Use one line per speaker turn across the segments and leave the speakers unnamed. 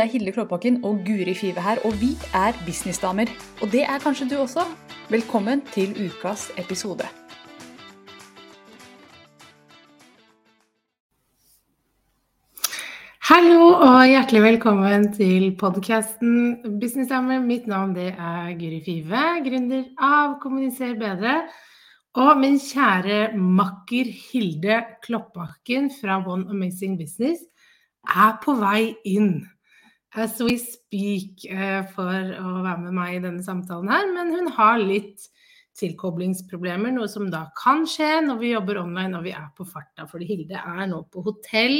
Det er Hilde Klåbakken og Guri Five her, og vi er businessdamer. Og det er kanskje du også. Velkommen til ukas episode.
Hallo og hjertelig velkommen til podkasten Businessdamer. Mitt navn det er Guri Five, gründer av Kommuniser bedre. Og min kjære makker Hilde Kloppbakken fra One Amazing Business er på vei inn as we speak eh, for å være med meg i denne samtalen her. Men hun har litt tilkoblingsproblemer, noe som da kan skje når vi jobber online og vi er på farta. Fordi Hilde er nå på hotell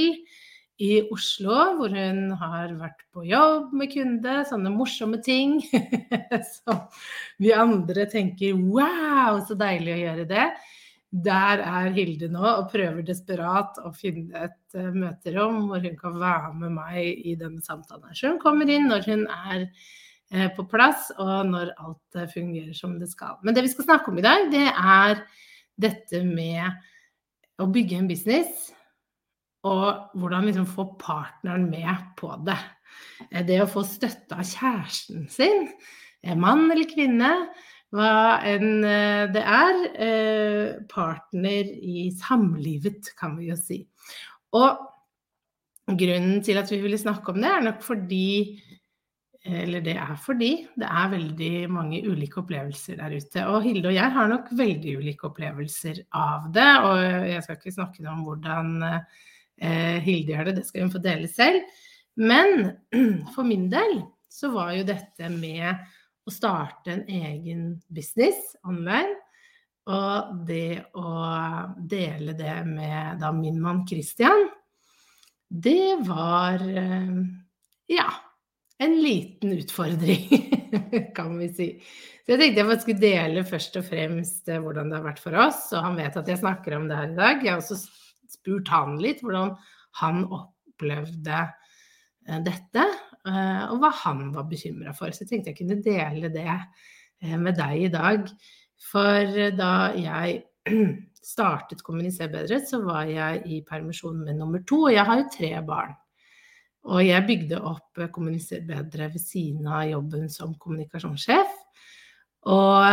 i Oslo, hvor hun har vært på jobb med kunde, sånne morsomme ting som vi andre tenker wow, så deilig å gjøre det. Der er Hilde nå og prøver desperat å finne et uh, møterom hvor hun kan være med meg i denne samtalen. Så hun kommer inn når hun er uh, på plass, og når alt uh, fungerer som det skal. Men det vi skal snakke om i dag, det er dette med å bygge en business. Og hvordan liksom få partneren med på det. Det å få støtte av kjæresten sin, mann eller kvinne, hva enn eh, det er. Eh, partner i samlivet, kan vi jo si. Og grunnen til at vi ville snakke om det, er nok fordi eller det er fordi det er veldig mange ulike opplevelser der ute. Og Hilde og jeg har nok veldig ulike opplevelser av det. Og jeg skal ikke snakke om hvordan eh, Hilde gjør det, det skal hun få dele selv. Men for min del så var jo dette med å starte en egen business online. Og det å dele det med da min mann Christian, det var eh, ja, en liten utfordring, kan vi si. Så jeg tenkte jeg skulle dele først og fremst eh, hvordan det har vært for oss. Og han vet at jeg snakker om det her i dag. Jeg har også spurt han litt hvordan han opplevde eh, dette. Eh, og hva han var bekymra for. Så jeg tenkte jeg kunne dele det eh, med deg i dag. For da jeg startet Kommuniser bedre, så var jeg i permisjon med nummer to. Og jeg har jo tre barn. Og jeg bygde opp Kommuniser bedre ved siden av jobben som kommunikasjonssjef. Og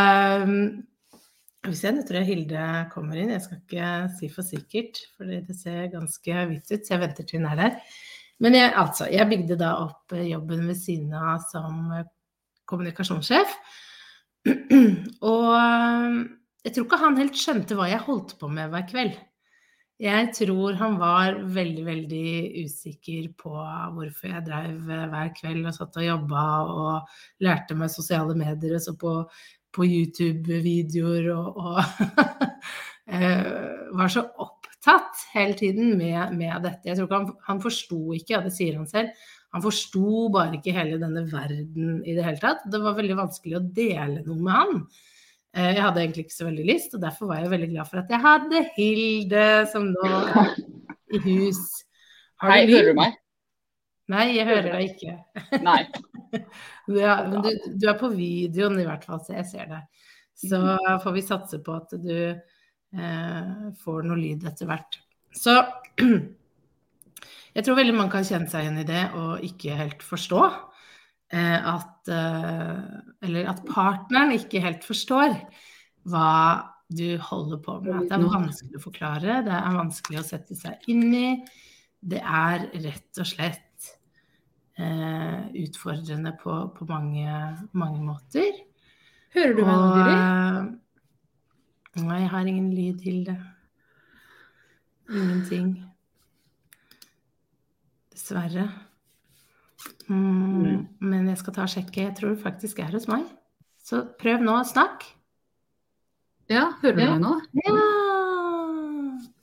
hvis jeg, nå tror jeg Hilde kommer inn. Jeg skal ikke si for sikkert, for det ser ganske hvitt ut, så jeg venter til hun er der. Men jeg, altså, jeg bygde da opp eh, jobben ved siden av som eh, kommunikasjonssjef. Og eh, jeg tror ikke han helt skjønte hva jeg holdt på med hver kveld. Jeg tror han var veldig, veldig usikker på hvorfor jeg drev hver kveld og satt og jobba og lærte meg sosiale medier og så på, på YouTube-videoer og, og var så opp opptatt hele tiden med, med dette. Jeg tror ikke han, han forsto ikke, ja det sier han selv, han forsto bare ikke hele denne verden i det hele tatt. Det var veldig vanskelig å dele noe med han. Eh, jeg hadde egentlig ikke så veldig lyst, og derfor var jeg veldig glad for at jeg hadde Hilde, som nå er i hus.
Har Hei, hører du meg?
Nei, jeg hører deg ikke.
Nei.
du, er, men du, du, er på videoen i hvert fall, så jeg ser deg. Så får vi satse på at du får noe lyd etter hvert. Så jeg tror veldig mange kan kjenne seg igjen i det og ikke helt forstå eh, at eh, Eller at partneren ikke helt forstår hva du holder på med. At det er vanskelig å forklare, det er vanskelig å sette seg inn i. Det er rett og slett eh, utfordrende på, på mange, mange, måter.
Hører du meg nå, Guri?
Nei, jeg har ingen lyd til det. Ingenting. Dessverre. Mm, men jeg skal ta og sjekke. Jeg tror det faktisk er hos meg. Så prøv nå å snakke.
Ja, hører du ja. meg nå?
Ja!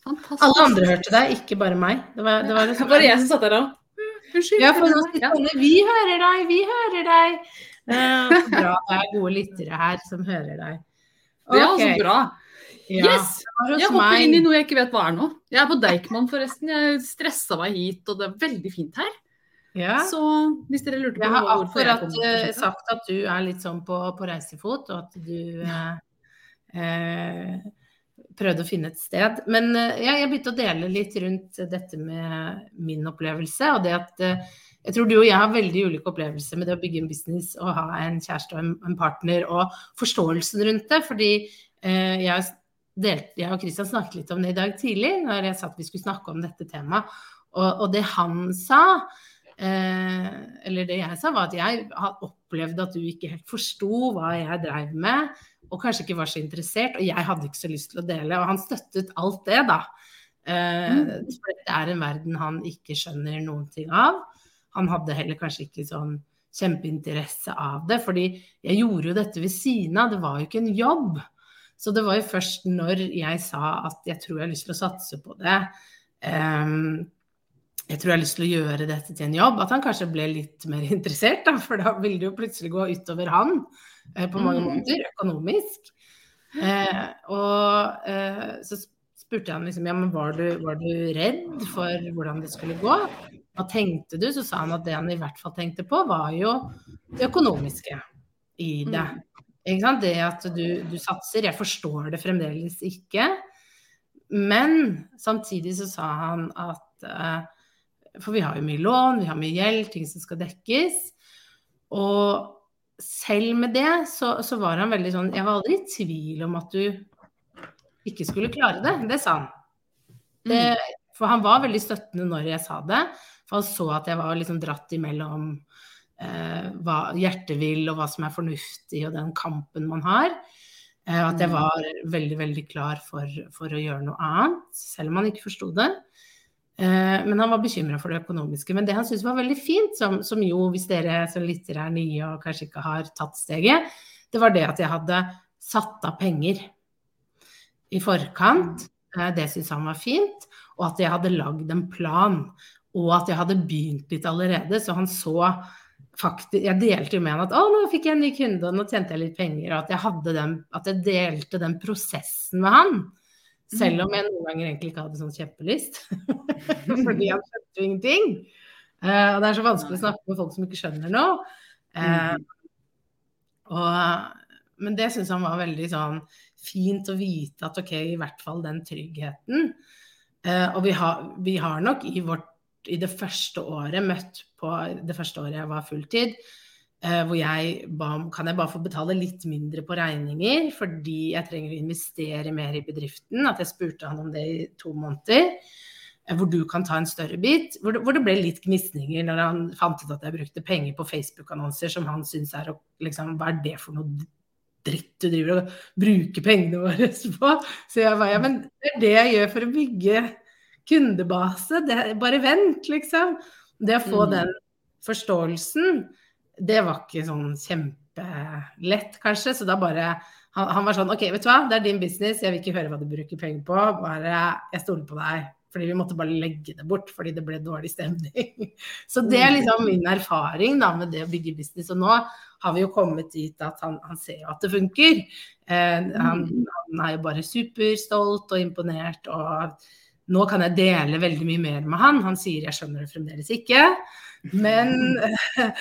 Fantastisk. Alle andre hørte deg, ikke bare meg. Det var, det var,
liksom, var jeg som satt der da?
Ja, for nå sitter Vi hører deg, vi hører deg. Uh, bra, det er gode lyttere her som hører deg.
Okay. Det er altså bra. Ja, yes! Jeg hopper inn i noe jeg ikke vet hva er nå. Jeg er på Deichman forresten. Jeg stressa meg hit, og det er veldig fint her. Ja. Så hvis dere lurte på
jeg har hvorfor jeg kom Jeg har sagt at du er litt sånn på, på reisefot, og at du ja. eh, prøvde å finne et sted. Men uh, ja, jeg begynte å dele litt rundt dette med min opplevelse. Og det at jeg tror du og jeg har veldig ulike opplevelser med det å bygge en business og ha en kjæreste og en, en partner, og forståelsen rundt det. Fordi uh, jeg, delt, jeg, og Kristian snakket litt om det i dag tidlig, når jeg sa at vi skulle snakke om dette temaet. Og, og det han sa, eller det jeg sa, var at jeg har opplevd at du ikke helt forsto hva jeg dreiv med og kanskje ikke var så interessert. Og jeg hadde ikke så lyst til å dele. Og han støttet alt det, da. Eh, for dette er en verden han ikke skjønner noen ting av. Han hadde heller kanskje ikke sånn kjempeinteresse av det, fordi jeg gjorde jo dette ved siden av, det var jo ikke en jobb. Så det var jo først når jeg sa at jeg tror jeg har lyst til å satse på det, um, jeg tror jeg har lyst til å gjøre dette til en jobb, at han kanskje ble litt mer interessert, da, for da ville det jo plutselig gå utover han. uh, på mange mm. måter, økonomisk. Uh, og uh, så spurte jeg han liksom ja, men var du, var du redd for hvordan det skulle gå? Hva tenkte du? Så sa han at det han i hvert fall tenkte på, var jo det økonomiske i det. Mm. Det at du, du satser. Jeg forstår det fremdeles ikke. Men samtidig så sa han at uh, For vi har jo mye lån, vi har mye gjeld, ting som skal dekkes. Og selv med det så, så, var han veldig sånn Jeg var aldri i tvil om at du ikke skulle klare det. Det sa han. Det, mm. for han var veldig støttende når jeg sa det. For han så at jeg var liksom dratt imellom eh, hva hjertet vil, og hva som er fornuftig, og den kampen man har. Eh, at jeg mm. var veldig, veldig klar for, for å gjøre noe annet, selv om han ikke forsto det. Eh, men han var bekymra for det økonomiske. Men det han syntes var veldig fint, som, som, jo hvis dere som lytter er nye og kanskje ikke har tatt steget, det var det at jeg hadde satt av penger i forkant. Eh, det syntes han var fint. Og at jeg hadde lagd en plan. Og at jeg hadde begynt litt allerede. Så han så faktisk Jeg delte jo med han at å, nå fikk jeg en ny kunde, og nå tjente jeg litt penger. Og at jeg, den, at jeg delte den prosessen med han. Selv om mm. jeg noen ganger egentlig ikke hadde sånn kjempelyst. Fordi han skjønte jo ingenting. Uh, og det er så vanskelig å snakke med folk som ikke skjønner noe. Uh, og, men det syns han var veldig sånn fint å vite at OK, i hvert fall den tryggheten. Uh, og vi har, vi har nok i, vårt, i det første året møtt på det første året jeg var fulltid, Eh, hvor jeg ba om kan jeg bare få betale litt mindre på regninger fordi jeg trenger å investere mer i bedriften. At jeg spurte han om det i to måneder. Eh, hvor du kan ta en større bit. Hvor det, hvor det ble litt gnisninger når han fant ut at jeg brukte penger på Facebook-annonser som han syns er liksom, Hva er det for noe dritt du driver og bruker pengene våre på? Så jeg bare ja, men det er det jeg gjør for å bygge kundebase. Det, bare vent, liksom. Det å få mm. den forståelsen det var ikke sånn kjempelett, kanskje. Så da bare han, han, var sånn OK, vet du hva, det er din business, jeg vil ikke høre hva du bruker penger på. Bare jeg stoler på deg. Fordi vi måtte bare legge det bort fordi det ble dårlig stemning. Så det er liksom min erfaring da, med det å bygge business. Og nå har vi jo kommet dit at han, han ser jo at det funker. Eh, han, mm. han, er jo bare superstolt og imponert. Og nå kan jeg dele veldig mye mer med han. Han sier jeg skjønner det fremdeles ikke. Men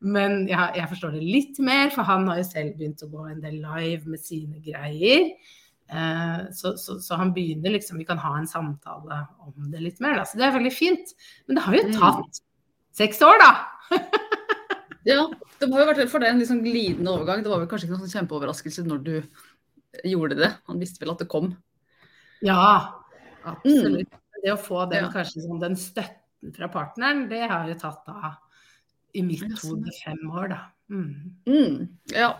Men ja, jeg forstår det litt mer, for han har jo selv begynt å gå en del live med sine greier. Eh, så, så, så, han begynner liksom Vi kan ha en samtale om det litt mer, da. Så det er veldig fint. Men det har jo mm. tatt seks år, da.
ja, det må jo vært for deg en liksom glidende overgang. Det var vel kanskje ikke noen sånn kjempeoverraskelse når du gjorde det. Han visste vel at det kom?
Ja, absolutt. Mm. Det å få den, ja. kanskje, sånn, den støtten fra partneren, det har jo tatt av i mitt hode fem år, da. Mm.
Mm, ja.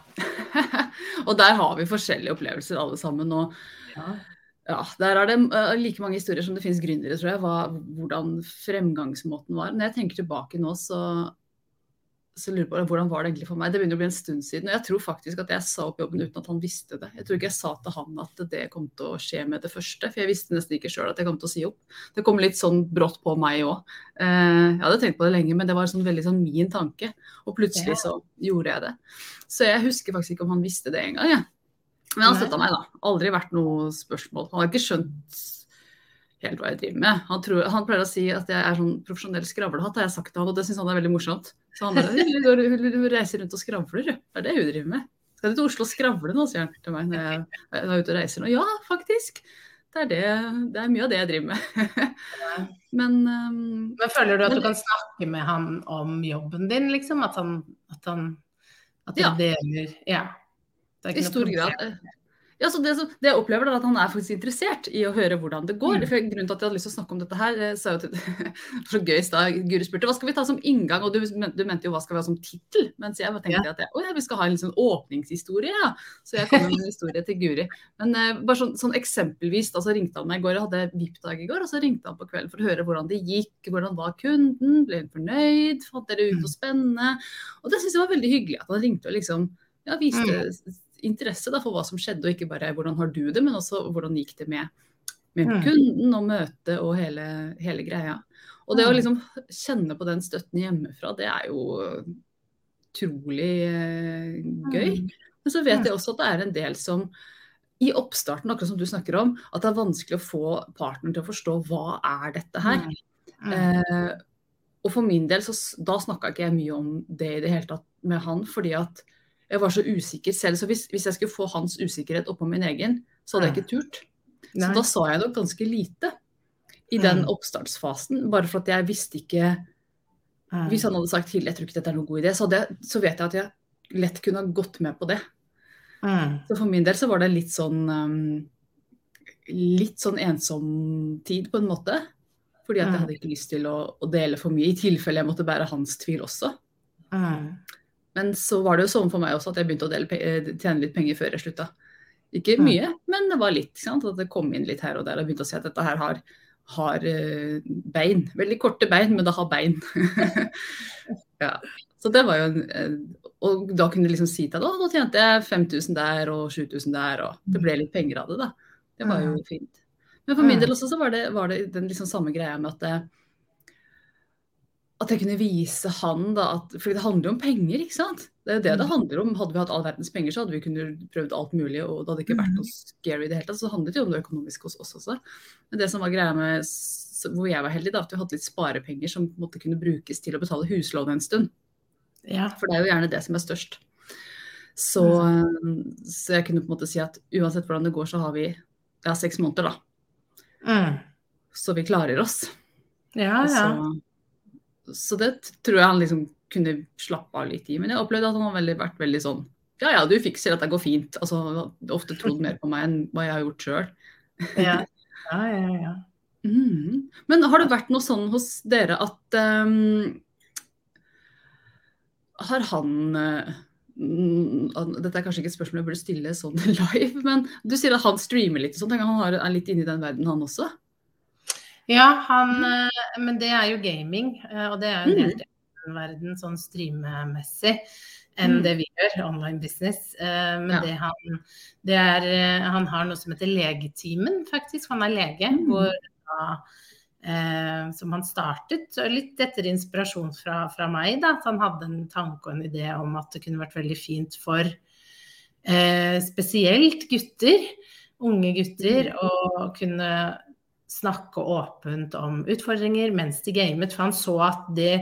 og der har vi forskjellige opplevelser alle sammen. Og ja. ja der er det uh, like mange historier som det finnes gründere, tror jeg, hva, hvordan fremgangsmåten var. Når jeg tenker tilbake nå, så så lurer på hvordan var det egentlig for meg. Det begynner å bli en stund siden. Og jeg tror faktisk at jeg sa opp jobben uten at han visste det. Jeg tror ikke jeg sa til han at det kom til å skje med det første, for jeg visste nesten ikke sjøl at jeg kom til å si opp. Det kom litt sånn brått på meg òg. Eh, jeg hadde tenkt på det lenge, men det var sånn veldig sånn min tanke. Og plutselig så gjorde jeg det. Så jeg husker faktisk ikke om han visste det engang, jeg. Men han støtta meg, da. Aldri vært noe spørsmål. Han har ikke skjønt helt hva jeg driver med. Han, tror, han, pleier å si at jeg er sånn profesjonell skravlehatt, har jeg sagt til han, og det syns han er veldig morsomt. Så han bare du, hun, reiser rundt og skravler, Det er det hun driver med. Skal du til Oslo og skravle nå, sier han til meg når jeg, når jeg er ute og reiser nå. Ja, faktisk. Det er, det, det er mye av det jeg driver med. Men, um,
men, føler du at du kan snakke med han om jobben din, liksom? At han, at han at
ja.
deler Ja.
I stor grad. Ja, så det, det, jeg opplever, er at han er faktisk interessert i å høre hvordan det går. Mm. For grunnen til at jeg hadde lyst til å snakke om dette her, eh, så er jo til, så gøy da Guri spurte hva skal vi ta som inngang, og du, du mente jo hva skal vi ha som tittel. Mens jeg tenkte ja. at jeg, ja, vi skal ha en liksom åpningshistorie, ja. Så jeg kom med en historie til Guri. Men uh, bare sånn, sånn, eksempelvis, da så ringte han meg i går, jeg hadde VIP-dag i går, og så ringte han på kvelden for å høre hvordan det gikk, hvordan var kunden, ble hun fornøyd, fant dere ut noe mm. spennende? Og det syns jeg var veldig hyggelig at han ringte og liksom ja, viste mm interesse da, for hva som skjedde, og ikke bare hvordan har du det, men også hvordan gikk det med, med mm. kunden og møtet og hele, hele, greia. Og det å mm. liksom kjenne på den støtten hjemmefra, det er jo utrolig eh, gøy. Mm. Men så vet jeg også at det er en del som i oppstarten, akkurat som du snakker om, at det er vanskelig å få partneren til å forstå hva er dette her. Eh, og for min del, så da snakka ikke jeg mye om det i det hele tatt med han, fordi at jeg var så usikker selv. Så hvis, hvis jeg skulle få hans usikkerhet oppå min egen, så hadde jeg ikke turt. Så Nei. da sa jeg nok ganske lite i den oppstartsfasen. Bare for at jeg visste ikke Hvis han hadde sagt til jeg tror ikke dette er noen god idé, så, jeg, så vet jeg at jeg lett kunne ha gått med på det. Mm. Så for min del så var det litt sånn um, litt sånn ensom tid, på en måte. Fordi at jeg hadde ikke lyst til å, å dele for mye, i tilfelle jeg måtte bære hans tvil også. Mm. Men så var det jo sånn for meg også at jeg begynte å dele, eh, tjene litt penger før jeg slutta. Ikke mm. mye, men det var litt. Sant? At det kom inn litt her og der. Og begynte å se at dette her har, har uh, bein. Veldig korte bein, men det har bein. ja. Så det var jo en, Og da kunne du liksom si til deg at nå tjente jeg 5000 der og 7000 der, og det ble litt penger av det, da. Det var jo fint. Men for min del også så var det, var det den liksom samme greia med at det, at jeg kunne vise han da at For det handler jo om penger, ikke sant? Det er jo det det mm. handler om. Hadde vi hatt all verdens penger, så hadde vi kunnet prøvd alt mulig, og det hadde ikke vært noe mm. scary i det hele tatt. Så det handlet jo om det økonomiske hos oss også. Men det som var greia med hvor jeg var heldig, da, at vi hadde litt sparepenger som måtte kunne brukes til å betale huslån en stund. Ja. For det er jo gjerne det som er størst. Så, så, jeg kunne på en måte si at uansett hvordan det går, så har vi ja, seks måneder, da. Mm. Så vi klarer oss.
Ja, ja.
Så, så det tror jeg han liksom kunne slappe av litt i. Men jeg opplevde at han har veldig, vært veldig sånn Ja ja, du fikser dette går fint. Altså ofte trodd mer på meg enn hva jeg har gjort sjøl.
ja. ja, ja, ja.
Mm. Men har det vært noe sånn hos dere at um, Har han uh, dette er kanskje ikke et spørsmål jeg burde stille sånn live, men du sier at han streamer litt. sånn, Han er litt inne i den verden, han også?
Ja, han, eh, men det er jo gaming, eh, og det er jo en helt mm. annen verden sånn streamemessig enn mm. det vi gjør, online business. Eh, men ja. det, han, det er, han har noe som heter Legetimen, faktisk. Han er lege. Mm. Hvor, eh, som han startet litt etter inspirasjon fra, fra meg. Da, at han hadde en tanke og en idé om at det kunne vært veldig fint for eh, spesielt gutter, unge gutter, å kunne snakke åpent om utfordringer mens de gamet. For han så at det,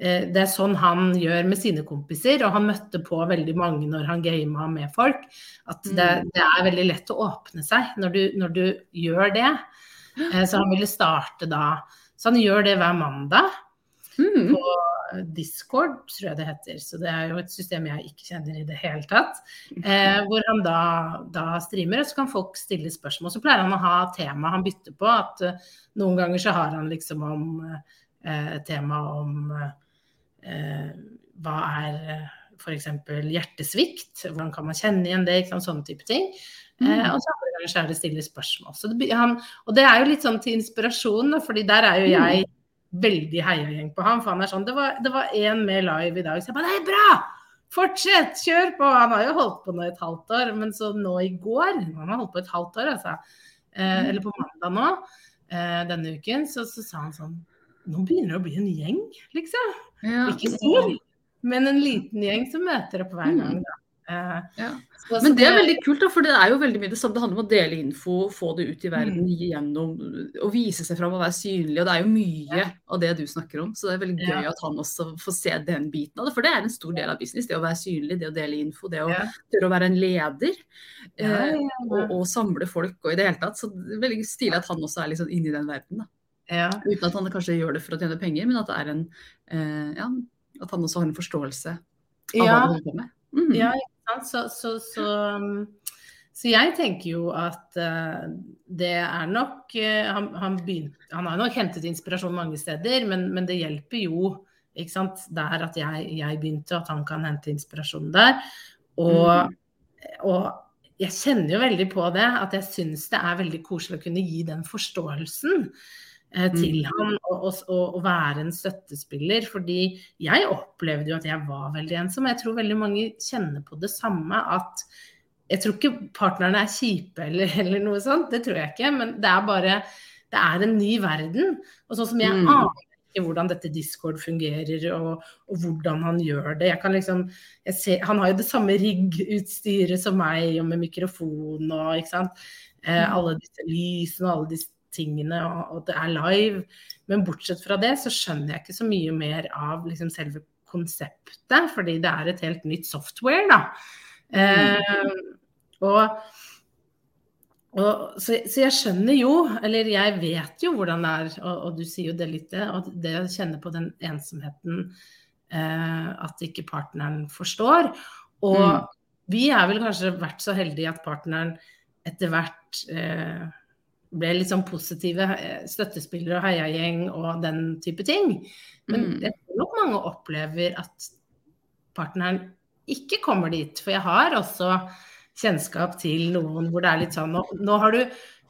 eh, det er sånn han gjør med sine kompiser, og han møtte på veldig mange når han gama med folk. At det, mm. det, er veldig lett å åpne seg når du, når du gjør det. Eh, så han ville starte da. Så han gjør det hver mandag. Mm. På Discord, tror jeg det heter. Så det er jo et system jeg ikke kjenner i det hele tatt. Eh, hvor han da, da, streamer, og så kan folk stille spørsmål. Så pleier han å ha tema han bytter på. At uh, noen ganger så har han liksom om uh, tema om uh, hva er f.eks. hjertesvikt, hvordan kan man kjenne igjen det, ikke sant? sånne type ting. Mm. Eh, og så andre ganger så er det stille spørsmål. Det, han, og det er jo litt sånn til inspirasjon, fordi der er jo jeg veldig heiagjeng på ham. For han er sånn Det var, det var en med live i dag, så jeg bare Nei, bra! Fortsett! Kjør på! Han har jo holdt på nå et halvt år, men så nå i går Han har holdt på et halvt år, altså. Eh, eller på mandag nå, eh, denne uken, så, så, sa han sånn Nå begynner det å bli en gjeng, liksom. Ja. Ikke stor, men en liten gjeng som møter opp hver gang. Da.
Uh, ja. Men det er veldig kult, da, for det er jo veldig mye det samme. Det handler om å dele info, få det ut i verden mm. gjennom å vise seg fram og være synlig. Og det er jo mye ja. av det du snakker om. Så det er veldig gøy at han også får se den biten av det. For det er en stor del av business. Det å være synlig, det å dele info, det å tørre å være en leder. Uh, og, og, samle folk og i det hele tatt. Så det er veldig stilig at han også er liksom inne i den verden. da. Ja. Uten at han kanskje gjør det for å tjene penger, men at det er en eh, ja, at han også har en forståelse av ja. hva han holder på med.
Mm. Ja, så, så, så, så, jeg tenker jo at uh, det er nok uh, han, han, begynt, han, har nok hentet inspirasjon mange steder, men, men det hjelper jo ikke sant, der at jeg, jeg, begynte, at han kan hente inspirasjon der. Og, mm. og jeg kjenner jo veldig på det, at jeg syns det er veldig koselig å kunne gi den forståelsen. Eh, til mm. ham og, være en støttespiller. Fordi jeg opplevde jo at jeg var veldig ensom. Jeg tror veldig mange kjenner på det samme. at Jeg tror ikke partnerne er kjipe eller, eller noe sånt, det tror jeg ikke. Men det er bare Det er en ny verden. Og sånn som jeg mm. aner ikke hvordan dette Discord fungerer, og, og, hvordan han gjør det. Jeg kan liksom, jeg ser, han har jo det samme riggutstyret som meg, og med mikrofon og ikke sant. Eh, mm. alle disse lysene og alle disse tingene, og, det er live. Men bortsett fra det, så skjønner jeg ikke så mye mer av liksom selve konseptet, fordi det er et helt nytt software, da. Mm. Eh, og, og så, så, jeg skjønner jo, eller jeg vet jo hvordan det er, og, og du sier jo det litt, det, og det å kjenne på den ensomheten eh, at ikke partneren forstår. Og mm. vi er vel kanskje vært så heldige at partneren etter hvert eh, ble litt sånn positive eh, støttespillere og heiagjeng og den type ting. Men mm. jeg tror nok mange opplever at partneren ikke kommer dit. For jeg har også kjennskap til noen hvor det er litt sånn Nå, nå har du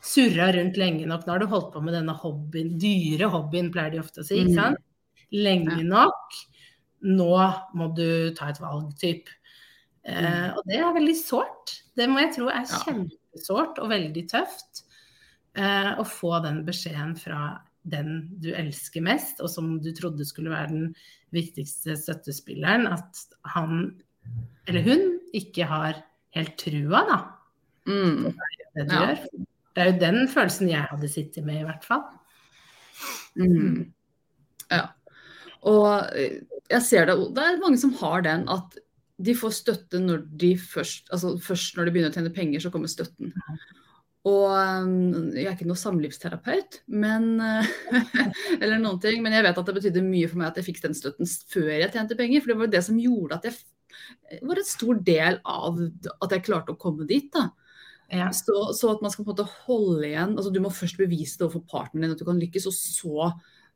surra rundt lenge nok, nå har du holdt på med denne hobbyen, dyre hobbyen, pleier de ofte å si. ikke mm. sant? Lenge nok. Nå må du ta et valg, typ. Eh, mm. og det er veldig sårt. Det må jeg tro er kjempesårt og veldig tøft å få den beskjeden fra den du elsker mest, og som du trodde skulle være den viktigste støttespilleren, at han eller hun ikke har helt trua, da. Mm. Det, ja. det, er jo den følelsen jeg hadde sittet med, i hvert fall.
Mm. Ja. Og eh, jeg ser det Det er mange som har den at de får støtte når de først Altså først når de begynner å tjene penger, så kommer støtten. Og um, jeg er ikke noe samlivsterapeut, men, eller noen ting, men jeg vet at det betydde mye for meg at jeg fikk den støtten før jeg tjente penger. For det var det som gjorde at jeg var en stor del av at jeg klarte å komme dit. da. Ja. Så, så, at man skal på en måte holde igjen altså Du må først bevise det overfor partneren din at du kan lykkes, og så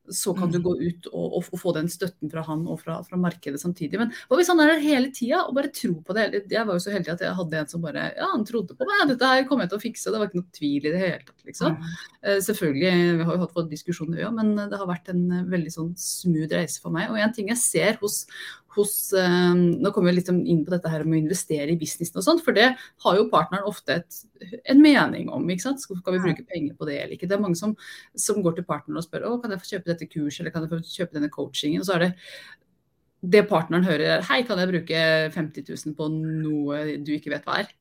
så kan du mm. gå ut og, og, og, få den støtten fra han og fra, fra markedet samtidig. Men hva hvis han er der hele tida og bare tror på det? Jeg var jo så heldig at jeg hadde en som bare ja, han trodde på meg. Dette her kommer jeg til å fikse. Det var ikke noe tvil i det hele tatt, liksom. Uh, selvfølgelig, vi har jo hatt fått diskusjoner, ja, men det har vært en uh, veldig sånn smooth reise for meg. Og en ting jeg ser hos, hos uh, Nå kommer vi litt inn på dette her med å investere i businessen og sånt, for det har jo partneren ofte et, en mening om. ikke sant? Skal vi bruke penger på det eller ikke? Det er mange som, som går til partneren og spør å, kan jeg få kjøpe dette kurset eller kan jeg få kjøpe denne coachingen. Og så er det det partneren hører hei, kan jeg bruke 50 000 på noe du ikke vet hva er?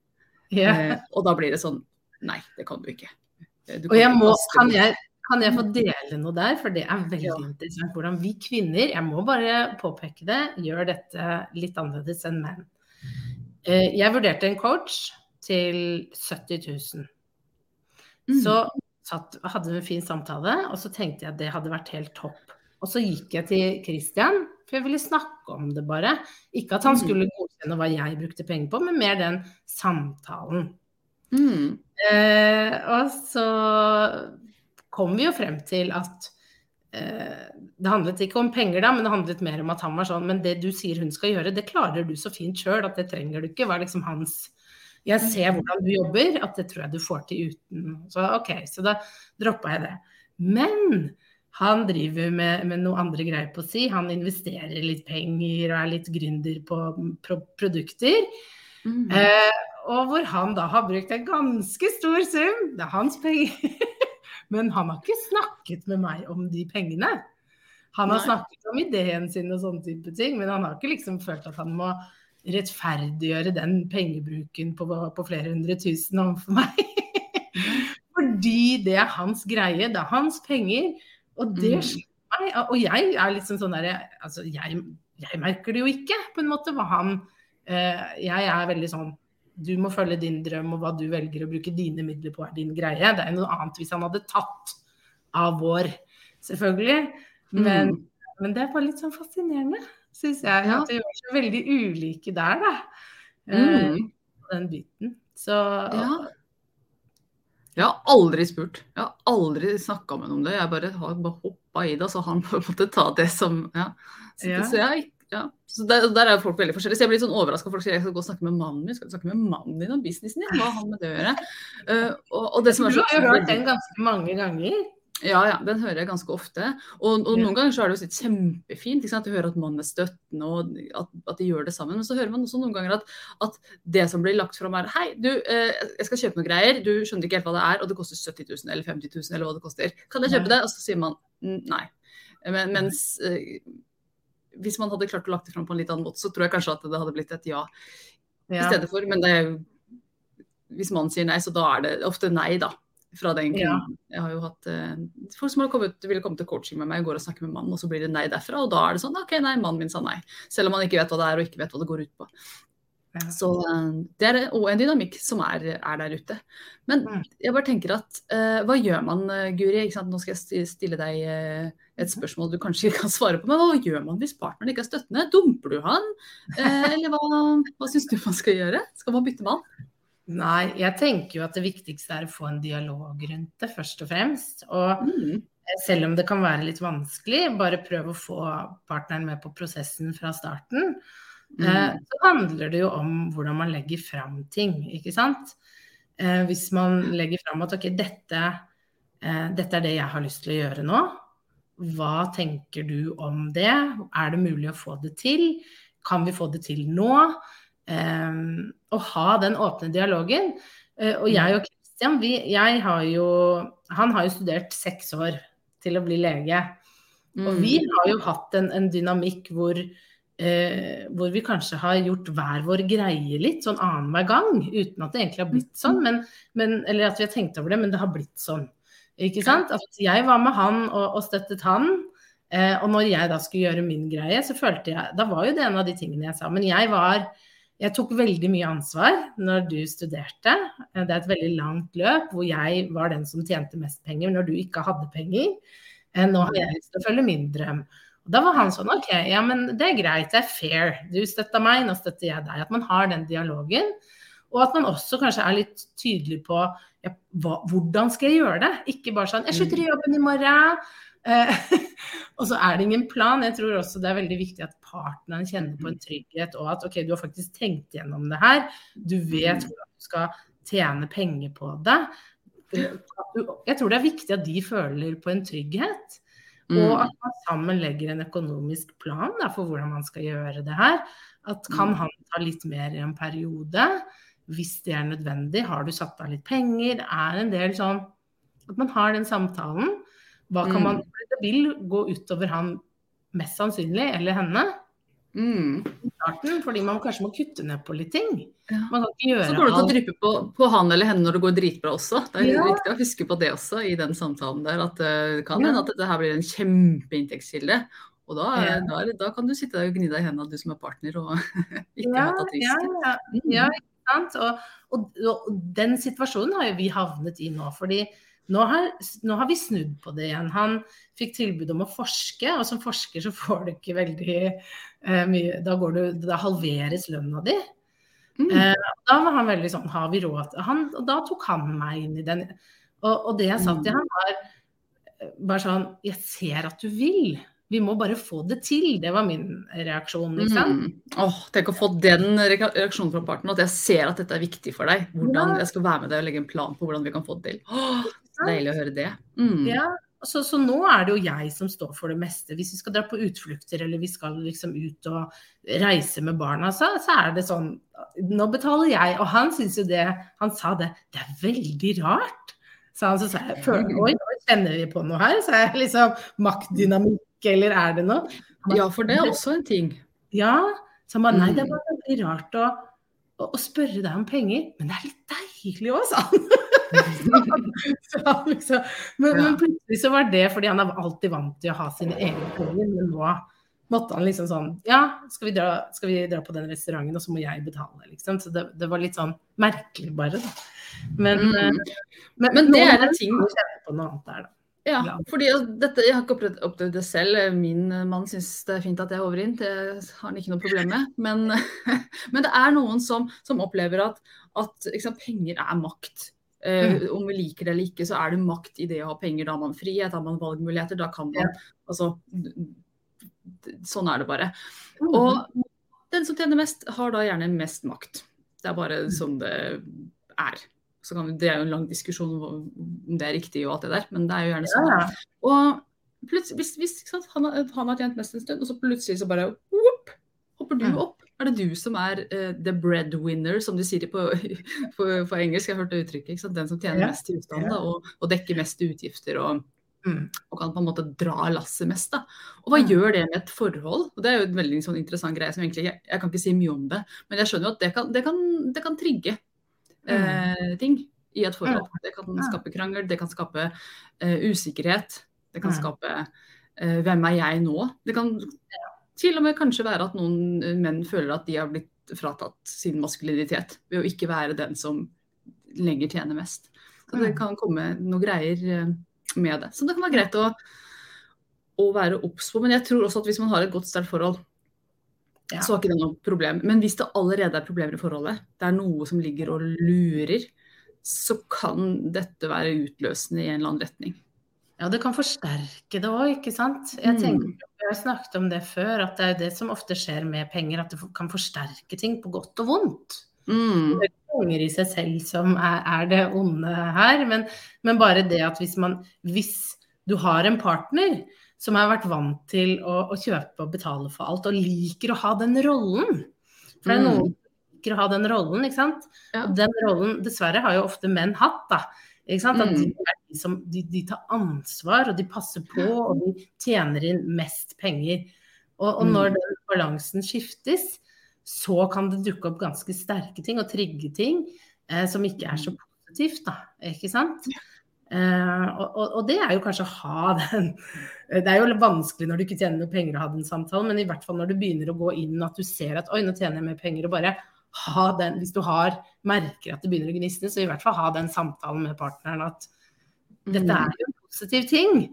Yeah. Eh, og da blir det sånn nei, det kan du ikke.
Du kan og jeg må, kan jeg, kan jeg få dele noe der, for det er veldig ja. interessant hvordan vi kvinner, jeg må bare påpeke det, gjør dette litt annerledes enn menn. Eh, jeg vurderte en coach til 70 000. Mm. Så satt, hadde vi en fin samtale, og så tenkte jeg at det hadde vært helt topp. Og så gikk jeg til Christian, for jeg ville snakke om det bare. Ikke at han mm. skulle godkjenne hva jeg brukte penger på, men mer den samtalen. Mm. Eh, og så kom vi jo frem til at eh, det handlet ikke om penger, da, men det handlet mer om at han var sånn Men det du sier hun skal gjøre, det klarer du så fint sjøl at det trenger du ikke. var liksom hans Jeg ser hvordan du jobber, at det tror jeg du får til uten. Så OK, så da droppa jeg det. Men han driver med, med noe andre greier på å si. Han investerer litt penger og er litt gründer på pro produkter. Mm. Eh, og hvor han da har brukt en ganske stor sum. Det er hans penger. Men han har ikke snakket med meg om de pengene. Han har Nei. snakket om ideen sin og sånne type ting, men han har ikke liksom følt at han må rettferdiggjøre den pengebruken på, på flere hundre tusen overfor meg. Fordi det er hans greie, det er hans penger. Og det slipper slår meg. Og jeg er liksom sånn derre Altså, jeg, jeg, merker det jo ikke, på en måte, hva han uh, Jeg er veldig sånn du må følge din drøm, og hva du velger å bruke dine midler på, er din greie. Det er noe annet hvis han hadde tatt av vår, selvfølgelig. Men, mm. men det er bare litt sånn fascinerende, syns jeg. Ja. At vi var så veldig ulike der, da. Mm. Uh, Den biten. Så
ja. Jeg har aldri spurt. Jeg har aldri snakka med noen om det. Jeg bare har bare hoppa i det, så han på en måte ta det som Ja. Så, ja. så jeg ja. Så der, der, er folk veldig forskjellige. Så jeg blir litt sånn overraska. Folk sier jeg skal gå og snakke med mannen min. Skal du snakke med mannen din om businessen din? Hva har han med det å gjøre? Uh, og, og det som
er så, du har jo hørt den ganske mange ganger.
Ja, ja, den hører jeg ganske ofte. Og, og noen ganger så er det jo kjempefint ikke sant? å høre at mannen er støttende og at, at, de gjør det sammen. Men så hører man også noen ganger at, at det som blir lagt fram er Hei, du, eh, jeg skal kjøpe noen greier. Du skjønner ikke helt hva det er, og det koster 70 000 eller 50 000 eller hva det koster. Kan jeg kjøpe det? Og så sier man nei. Men, mens eh, hvis man hadde klart å lagt det fram på en litt annen måte, så tror jeg kanskje at det hadde blitt et ja, ja. i stedet for. Men det, hvis mannen sier nei, så da er det ofte nei, da fra den kunden. Ja. Jeg har jo hatt uh, folk som har kommet, ville komme til coaching med meg, går og snakker med mannen, og så blir det nei derfra. Og da er det sånn OK, nei, mannen min sa nei. Selv om man ikke vet hva det er og ikke vet hva det går ut på. Ja. Så uh, det er òg en dynamikk som er, er, der ute. Men mm. jeg bare tenker at uh, hva gjør man, Guri? Nå skal jeg stille deg et mhm. spørsmål du kanskje ikke kan svare på. Men hva gjør man hvis partneren ikke er støttende? Dumper du han? eller hva, hva syns du man skal gjøre? Skal man bytte mann?
Nei, jeg tenker jo at det viktigste er å få en dialog rundt det, først og fremst. Og mm. selv om det kan være litt vanskelig, bare prøv å få partneren med på prosessen fra starten. Mm. Eh, så handler det jo om hvordan man legger fram ting, ikke sant. Eh, hvis man legger fram at ok, dette, eh, dette er det jeg har lyst til å gjøre nå. Hva tenker du om det? Er det mulig å få det til? Kan vi få det til nå? Å ha den åpne dialogen. Og jeg og Christian, vi, jeg har jo Han har jo studert seks år til å bli lege. Mm. Og vi mm. har jo hatt en, en dynamikk hvor, uh, hvor vi kanskje har gjort hver vår greie litt, sånn annenhver gang. Uten at det egentlig har blitt sånn, men, men, eller at vi har tenkt over det, men det har blitt sånn. Ikke sant? At jeg var med han og, og støttet han. Eh, og når jeg da skulle gjøre min greie, så følte jeg Da var jo det en av de tingene jeg sa. Men jeg var jeg tok veldig mye ansvar når du studerte. Det er et veldig langt løp hvor jeg var den som tjente mest penger når du ikke hadde penger. Eh, nå har jeg lyst til å følge min drøm. Og da var han sånn OK, ja, men det er greit, det er fair. Du støtta meg, nå støtter jeg deg. At man har den dialogen. Og at man også kanskje er litt tydelig på ja, hva, hvordan skal jeg gjøre det? Ikke bare sånn Jeg slutter i jobben i morgen. Eh, og så er det ingen plan. Jeg tror også det er veldig viktig at partneren kjenner på en trygghet, og at ok, du har faktisk tenkt gjennom det her. Du vet mm. hvordan du skal tjene penger på det. Jeg tror det er viktig at de føler på en trygghet. Og mm. at man sammen legger en økonomisk plan da, for hvordan man skal gjøre det her. At kan mm. han ta litt mer i en periode? Hvis det er nødvendig. Har du satt av litt penger? Er en del sånn At man har den samtalen. Hva kan man, mm. Det vil gå utover han mest sannsynlig, eller henne. Mm. Starten, fordi man kanskje må kutte ned på litt ting.
Man kan ikke gjøre Så går det til å dryppe på, på, han eller henne når det går dritbra også. Det er ja. viktig å huske på det også i den samtalen der. At det kan hende ja. at dette her blir en kjempeinntektskilde. Og da, ja. da, da, kan du sitte der og gni deg i hendene, du som er partner og ikke har tatt risken.
Ja, mm. ja, ikke sant. Og, og, og, den situasjonen har jo vi havnet i nå. fordi nå har, nå har, vi snudd på det igjen. Han fikk tilbud om å forske, og som forsker så får du ikke veldig eh, mye Da, du, da halveres lønna di. Mm. Eh, da var han veldig sånn Har vi råd? Han, og da tok han meg inn i den. Og, og det jeg sa til han, var bare sånn Jeg ser at du vil. Vi må bare få det til. Det var min reaksjon. Liksom.
Mm. Oh, tenk å få den reaksjonen fra parten, at jeg ser at dette er viktig for deg. Hvordan jeg skal være med deg og legge en plan på hvordan vi kan få det til. Oh, deilig å høre det. Mm.
Ja, så, så, nå er det jo jeg som står for det meste. Hvis vi skal dra på utflukter eller vi skal liksom ut og reise med barna, så, så er det sånn Nå betaler jeg. Og han syns jo det Han sa det. Det er veldig rart. Så han så sa jeg Oi, nå kjenner vi på noe her. Så er jeg liksom maktdynamikk eller er det noe?
Ja, for det er også en ting.
Ja, Så han bare nei, det er bare veldig rart å, å, å spørre deg om penger, men det er litt deilig òg, sa han. så, liksom, men, men, plutselig så var det fordi han er alltid vant til å ha sine egne penger, men nå måtte han liksom sånn Ja, skal vi dra, skal vi dra på den restauranten, og så må jeg betale, liksom. Så det, det var litt sånn merkelig, bare, da. Men, mm. uh, men, men det er en ting på noe annet der, da.
Ja, fordi dette, Jeg har ikke opplevd, opplevd det selv. Min mann syns det er fint at jeg håver inn. Det har han ikke noe problem med. Men, men det er noen som, som opplever at, at sant, penger er makt. Uh, om vi liker det eller ikke, så er det makt i det å ha penger. Da har man frihet, har man valgmuligheter. Da kan man altså, Sånn er det bare. Mm. Og den som tjener mest, har da gjerne mest makt. Det er bare mm. sånn det er. Vi, det er jo en lang diskusjon om det er riktig og alt det der, men det er jo gjerne sånn. Ja. Og hvis, hvis han, han, har tjent mest en stund, og så plutselig så bare whoop, hopper du opp. Er det du som er uh, the breadwinner, som de sier på, på, på engelsk? Jeg det uttrykket. Den som tjener mest i utlandet og, og, dekker mest utgifter. og Mm. Og kan på en måte dra lasset mest. da. Og hva mm. gjør det med et forhold? Og Det er jo en veldig sånn interessant greie som egentlig jeg, jeg kan ikke si mye om det, men jeg skjønner jo at det kan, det kan, det kan trigge eh, ting i et forhold. Det kan skape krangel, det kan skape uh, usikkerhet. Det kan skape uh, hvem er jeg nå? Det kan til og med kanskje være at noen menn føler at de har blitt fratatt sin maskulinitet ved å ikke være den som lenger tjener mest. Så det kan komme noen greier eh, med det. Så det kan være greit å, å være obs på. Men jeg tror også at hvis man har et godt sterkt forhold, ja. så er ikke det noe problem. Men hvis det allerede er problemer i forholdet, det er noe som ligger og lurer, så kan dette være utløsende i en eller annen retning.
Ja, det kan forsterke det òg, ikke sant. Jeg mm. tenker, Vi har snakket om det før, at det er det som ofte skjer med penger, at det kan forsterke ting på godt og vondt. Mm. Det er penger i seg selv som er, er det onde her, men, men, bare det at hvis man Hvis du har en partner som har vært vant til å, å kjøpe og betale for alt, og liker å ha den rollen For det er mm. noen som liker å ha den rollen, ikke sant. Ja. Den rollen, dessverre, har jo ofte menn hatt, da. Ikke sant? At de, mm. de, som, de, de, tar ansvar, og de passer på, og de tjener inn mest penger. Og, og når mm. den balansen skiftes, så kan det dukke opp ganske sterke ting og trigge ting eh, som ikke er så positivt, da. Ikke sant? Eh, og, og, det er jo kanskje å ha den Det er jo vanskelig når du ikke tjener noe penger å ha den samtalen, men i hvert fall når du begynner å gå inn at du ser at oi, nå tjener jeg mer penger, og bare ha den Hvis du har, merker at det begynner å gnisne, så i hvert fall ha den samtalen med partneren at dette er jo en positiv ting.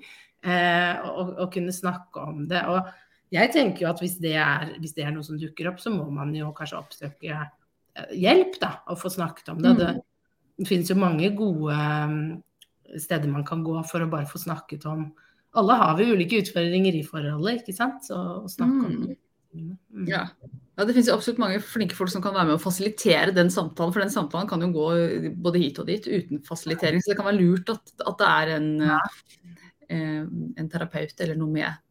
Eh, å kunne snakke om det. Og jeg tenker jo at hvis det, er, hvis det, er, noe som dukker opp, så må man jo kanskje oppsøke eh, hjelp, da, og få snakket om det. Mm. Det, det finnes jo mange gode eh, steder man kan gå for å bare få snakket om Alle har vi ulike utfordringer i forholdet, ikke sant? Så å snakke mm. om det.
Mm. Ja. Ja. det finnes jo absolutt mange flinke folk som kan være med å fasilitere den samtalen. For den samtalen kan jo gå både hit og dit uten fasilitering. Så det kan være lurt at, at det er en, ja. eh, en terapeut eller noe med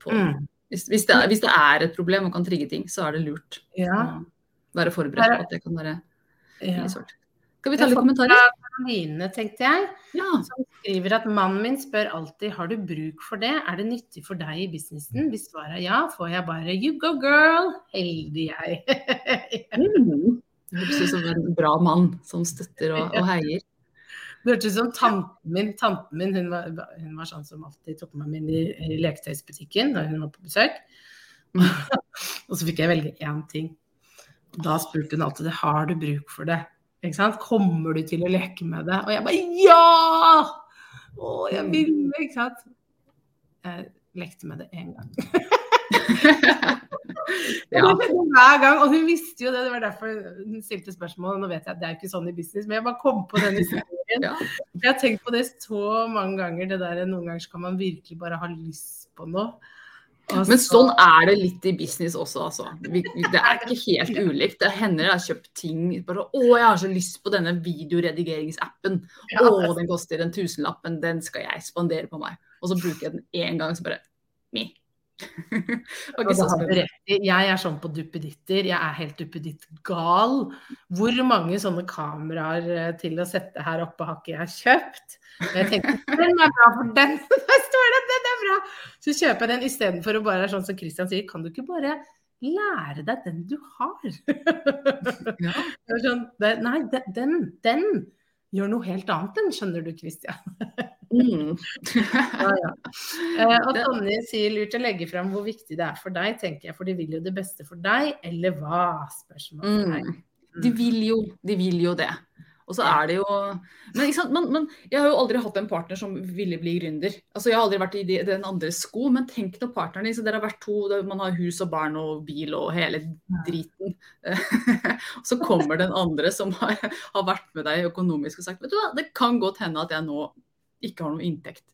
på, mm. Hvis, hvis, det er, hvis, det er, et problem og kan trigge ting, så er det lurt ja. å være forberedt på at det kan være ja. Skal vi ta litt kommentarer?
Karoline, tenkte jeg, ja. som skriver at mannen min spør alltid har du bruk for det, er det nyttig for deg i businessen? Hvis svaret er ja, får jeg bare you go girl, heldig jeg.
mm. Det høres ut som en bra mann som støtter og, og heier.
Det hørtes ut som tanten min. Tanten min hun var, hun var, sånn som alltid tok meg med inn i, i leketøysbutikken da hun var på besøk. og så fikk jeg velge én ting. Da spurte hun alltid har du bruk for det. Ikke sant? Kommer du til å leke med det? Og jeg bare ja! Å, jeg vil, ikke sant. Jeg lekte med det én gang. ja. hver gang, og hun visste jo det, det var derfor hun stilte spørsmål. Nå vet jeg at det er ikke sånn i business, men jeg bare kom på den historien. ja. Jeg har tenkt på det så mange ganger, det der noen ganger så kan man virkelig bare ha lyst på noe.
Så... Men sånn er det litt i business også, altså. Det er ikke helt ulikt. Det hender jeg har kjøpt ting bare Å, jeg har så lyst på denne videoredigeringsappen. Å, den koster en tusenlapp, men den skal jeg spandere på meg. Og så bruker jeg den én gang, så bare Mi.
jeg er sånn på duppeditter. Jeg er helt duppeditt gal. Hvor mange sånne kameraer eh, til å sette her oppe har ikke jeg kjøpt? Og jeg tenker den er bra for den! Der står det, bra! Så kjøper jeg den istedenfor å bare sånn som Christian sier, kan du ikke bare lære deg den du har. ja. sånn, nei, den, den gjør noe helt annet, den skjønner du, Kristian. mm. ja, ja. Eh, og Tonje sier lurt å legge fram hvor viktig det er for deg, tenker jeg, for de vil jo det beste for deg, eller hva? spørsmålet er.
Mm. De vil jo, de vil jo det. Og så er det jo men, men, men, jeg har jo aldri hatt en partner som ville bli gründer. Altså Jeg har aldri vært i den andres sko, men tenk når partneren din Dere har vært to, man har hus og barn og bil og hele driten. så kommer den andre som har, har, vært med deg økonomisk og sagt vet du hva, det kan godt hende at jeg nå ikke har noe inntekt.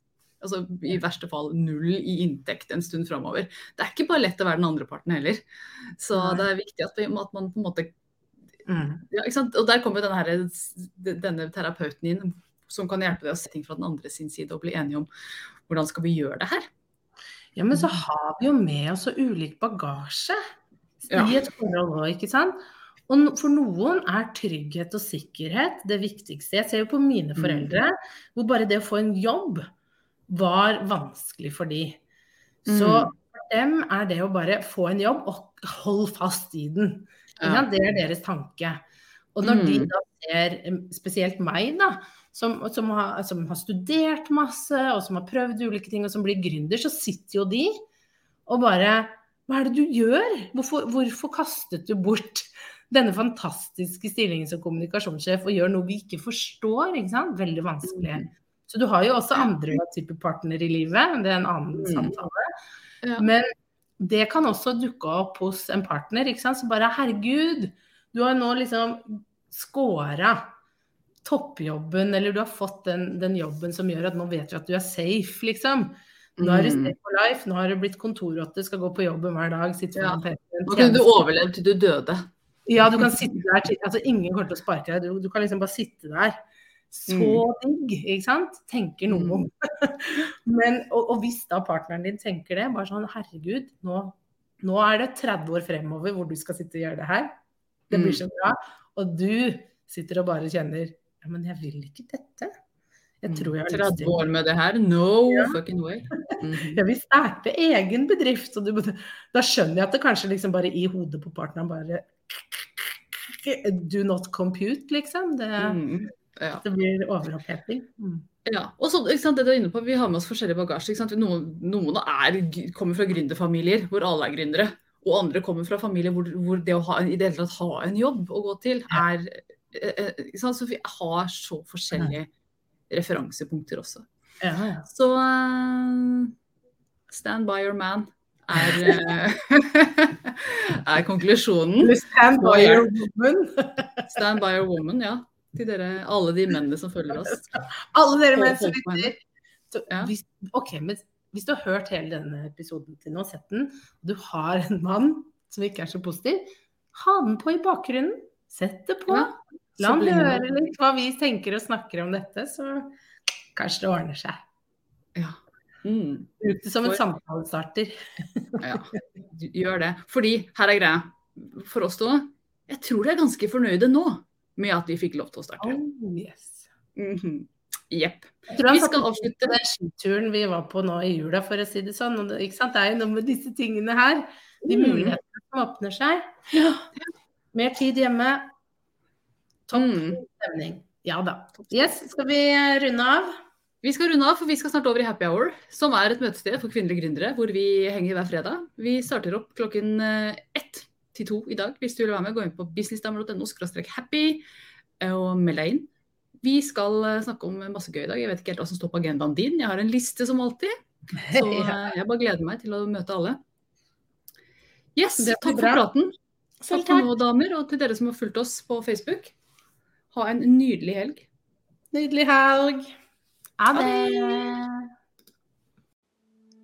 Altså I verste fall null i inntekt en stund framover. Det er ikke bare lett å være den andre parten heller. Så det er viktig at, vi, at man på en måte Mm. Ja, og der kommer denne, denne, terapeuten inn, som kan hjelpe deg å se ting fra den andre sin side og bli enige om hvordan skal vi gjøre det her.
Ja, men så har vi jo med oss så ulik bagasje ja. i et forhold òg, ikke sant. Og for noen er trygghet og sikkerhet det viktigste. Jeg ser jo på mine mm. foreldre, hvor bare det å få en jobb var vanskelig for de. Så mm. for dem er det å bare få en jobb og holde fast i den. Ja. Det er deres tanke. Og når mm. de da ser spesielt meg, da, som, som, har, som, har, studert masse, og som har prøvd ulike ting, og som blir gründer, så sitter jo de og bare Hva er det du gjør? Hvorfor, hvorfor kastet du bort denne fantastiske stillingen som kommunikasjonssjef og gjør noe vi ikke forstår? Ikke sant? Veldig vanskelig. Mm. Så du har jo også andre typer partner i livet, det er en annen mm. samtale. Ja. Men det kan også dukke opp hos en partner. ikke sant? Så bare herregud, du har nå liksom scora toppjobben, eller du har fått den, den, jobben som gjør at nå vet du at du er safe, liksom. Nå er du mm. safe for life, nå har du blitt kontorrotte, skal gå på jobben hver dag. sitte ja.
Nå kunne du overlevd til du døde.
Ja, du kan sitte der til altså Ingen kommer til å sparke deg, du, du kan liksom bare sitte der. Så mm. digg, ikke sant? Tenker noen. Mm. Men, og, og, hvis da partneren din tenker det, bare sånn herregud, nå, nå, er det 30 år fremover hvor du skal sitte og gjøre det her. Det blir mm. så bra. Og du sitter og bare kjenner ja, men jeg vil ikke dette.
Jeg tror jeg har 30 år med det her? No ja. fucking way.
Mm -hmm. Jeg vil starte egen bedrift. Og du, da skjønner jeg at det kanskje liksom bare i hodet på partneren bare Do not compute, liksom. Det, mm. Ja. Det blir overoppheting. Mm.
Ja, og så, det du er inne på, Vi har med oss forskjellig bagasje. Noen, noen er, kommer fra gründerfamilier hvor alle er gründere. Og andre kommer fra familier hvor, hvor det å ha, i det hele tatt ha en jobb å gå til, er eh, eh Så vi har så forskjellige referansepunkter også.
Ja, ja.
Så uh, stand by your man er, er konklusjonen.
Stand by your woman.
stand by your woman, ja til dere, alle de mennene som følger oss.
alle dere menn som lytter. Ja. Hvis, ok, men hvis du har hørt hele denne episoden til nå, sett den, og du har en mann som ikke er så positiv, ha den på i bakgrunnen. Sett det på. Ja, La han høre litt hva vi tenker og snakker om dette, så kanskje det ordner seg.
Ja.
Mm. Bruk det som en For... samtalestarter.
ja, gjør det. Fordi her er greia. For oss to, jeg tror de er ganske fornøyde nå med at vi fikk lov til å starte.
Oh, yes.
Mm -hmm. Jepp.
Vi skal avslutte den skituren vi var på nå i jula, for å si det sånn. Og det, det er jo noe med disse tingene her. De mm. mulighetene som åpner seg.
Ja.
Mer tid hjemme. Topp mm. stemning. Ja da. Yes, skal vi runde av?
Vi skal runde av, for vi skal snart over i Happy Hour, som er et møtested for kvinnelige gründere, hvor vi henger hver fredag. Vi starter opp klokken eh, ett til to i dag. Hvis du vil være med, gå inn på businessdamer.no happy eh, og meld deg inn. Vi skal eh, snakke om masse gøy i dag. Jeg vet ikke helt hva som står på agendaen din. Jeg har en liste som alltid. Så eh, jeg bare gleder meg til å møte alle. Yes, takk for praten. Takk for nå, damer, og til dere som har fulgt oss på Facebook. Ha en nydelig helg.
Nydelig helg.
Ha det.